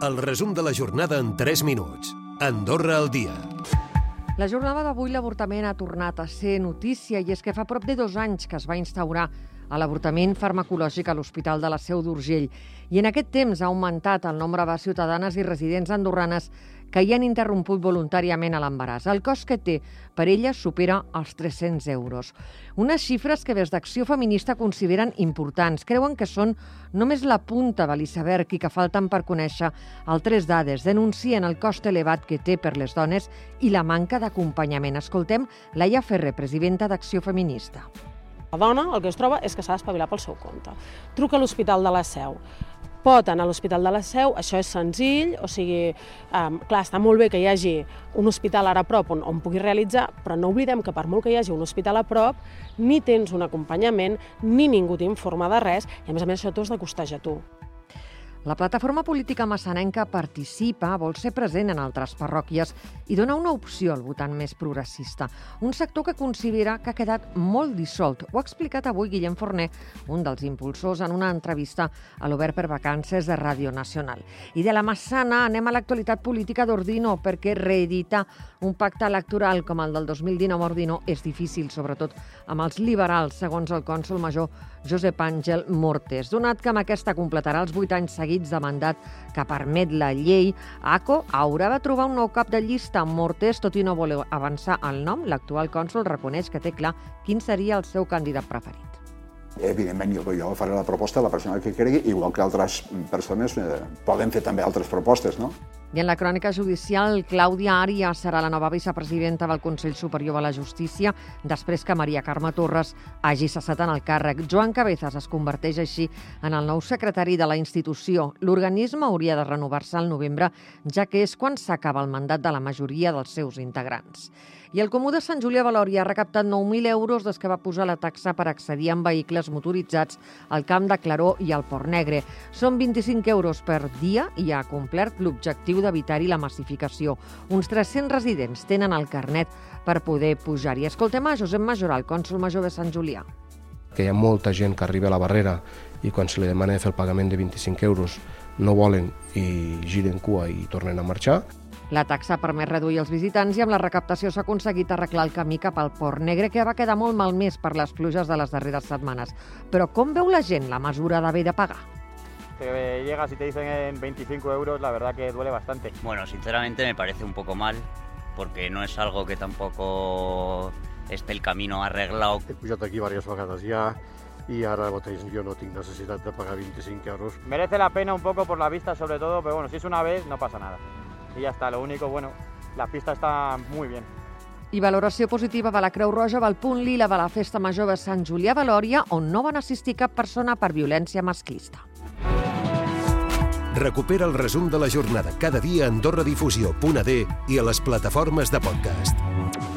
El resum de la jornada en 3 minuts. Andorra al dia. La jornada d'avui l'avortament ha tornat a ser notícia i és que fa prop de dos anys que es va instaurar a l'avortament farmacològic a l'Hospital de la Seu d'Urgell. I en aquest temps ha augmentat el nombre de ciutadanes i residents andorranes que hi han interromput voluntàriament a l'embaràs. El cost que té per elles supera els 300 euros. Unes xifres que des d'Acció Feminista consideren importants. Creuen que són només la punta de l'iceberg i que falten per conèixer altres dades. Denuncien el cost elevat que té per les dones i la manca d'acompanyament. Escoltem Laia Ferrer, presidenta d'Acció Feminista. La dona el que es troba és que s'ha d'espavilar pel seu compte. Truca a l'Hospital de la Seu. Pot anar a l'Hospital de la Seu, això és senzill, o sigui, eh, clar, està molt bé que hi hagi un hospital ara a prop on, on pugui realitzar, però no oblidem que per molt que hi hagi un hospital a prop, ni tens un acompanyament, ni ningú t'informa de res, i a més a més això t'ho has de costejar tu. La plataforma política massanenca participa, vol ser present en altres parròquies i dona una opció al votant més progressista. Un sector que considera que ha quedat molt dissolt. Ho ha explicat avui Guillem Forner, un dels impulsors, en una entrevista a l'Obert per Vacances de Ràdio Nacional. I de la Massana anem a l'actualitat política d'Ordino, perquè reeditar un pacte electoral com el del 2019 a Ordino és difícil, sobretot amb els liberals, segons el cònsol major Josep Àngel Mortes. Donat que amb aquesta completarà els vuit anys seguits de mandat que permet la llei, ACO haurà de trobar un nou cap de llista amb Mortés, tot i no voler avançar el nom, l'actual cònsol reconeix que té clar quin seria el seu candidat preferit. Evidentment, jo, jo faré la proposta a la persona que cregui, igual que altres persones eh, poden fer també altres propostes, no? I en la crònica judicial, Clàudia Ària serà la nova vicepresidenta del Consell Superior de la Justícia després que Maria Carme Torres hagi cessat en el càrrec. Joan Cabezas es converteix així en el nou secretari de la institució. L'organisme hauria de renovar-se al novembre, ja que és quan s'acaba el mandat de la majoria dels seus integrants. I el Comú de Sant Julià Valòria ha recaptat 9.000 euros des que va posar la taxa per accedir amb vehicles motoritzats al Camp de Claró i al Port Negre. Són 25 euros per dia i ha complert l'objectiu d'evitar-hi la massificació. Uns 300 residents tenen el carnet per poder pujar-hi. Escoltem a Josep Majoral, cònsul major de Sant Julià que hi ha molta gent que arriba a la barrera i quan se li demana de fer el pagament de 25 euros no volen i giren cua i tornen a marxar. La taxa permet reduir els visitants i amb la recaptació s'ha aconseguit arreglar el camí cap al Port Negre, que va quedar molt malmès per les pluges de les darreres setmanes. Però com veu la gent la mesura d'haver de pagar? Te llegas y te dicen 25 euros, la verdad que duele bastante. Bueno, sinceramente me parece un poco mal, porque no es algo que tampoco esté el camino arreglado. He pujat aquí diverses vegades ja i ara mateix jo no tinc necessitat de pagar 25 euros. Merece la pena un poco por la vista sobre todo, pero bueno, si es una vez no pasa nada. Y ya está, lo único, bueno, la pista está muy bien. I valoració positiva de la Creu Roja del punt lila de la Festa Major de Sant Julià de Lòria, on no van assistir cap persona per violència masclista. Recupera el resum de la jornada cada dia a AndorraDifusió.d i a les plataformes de podcast.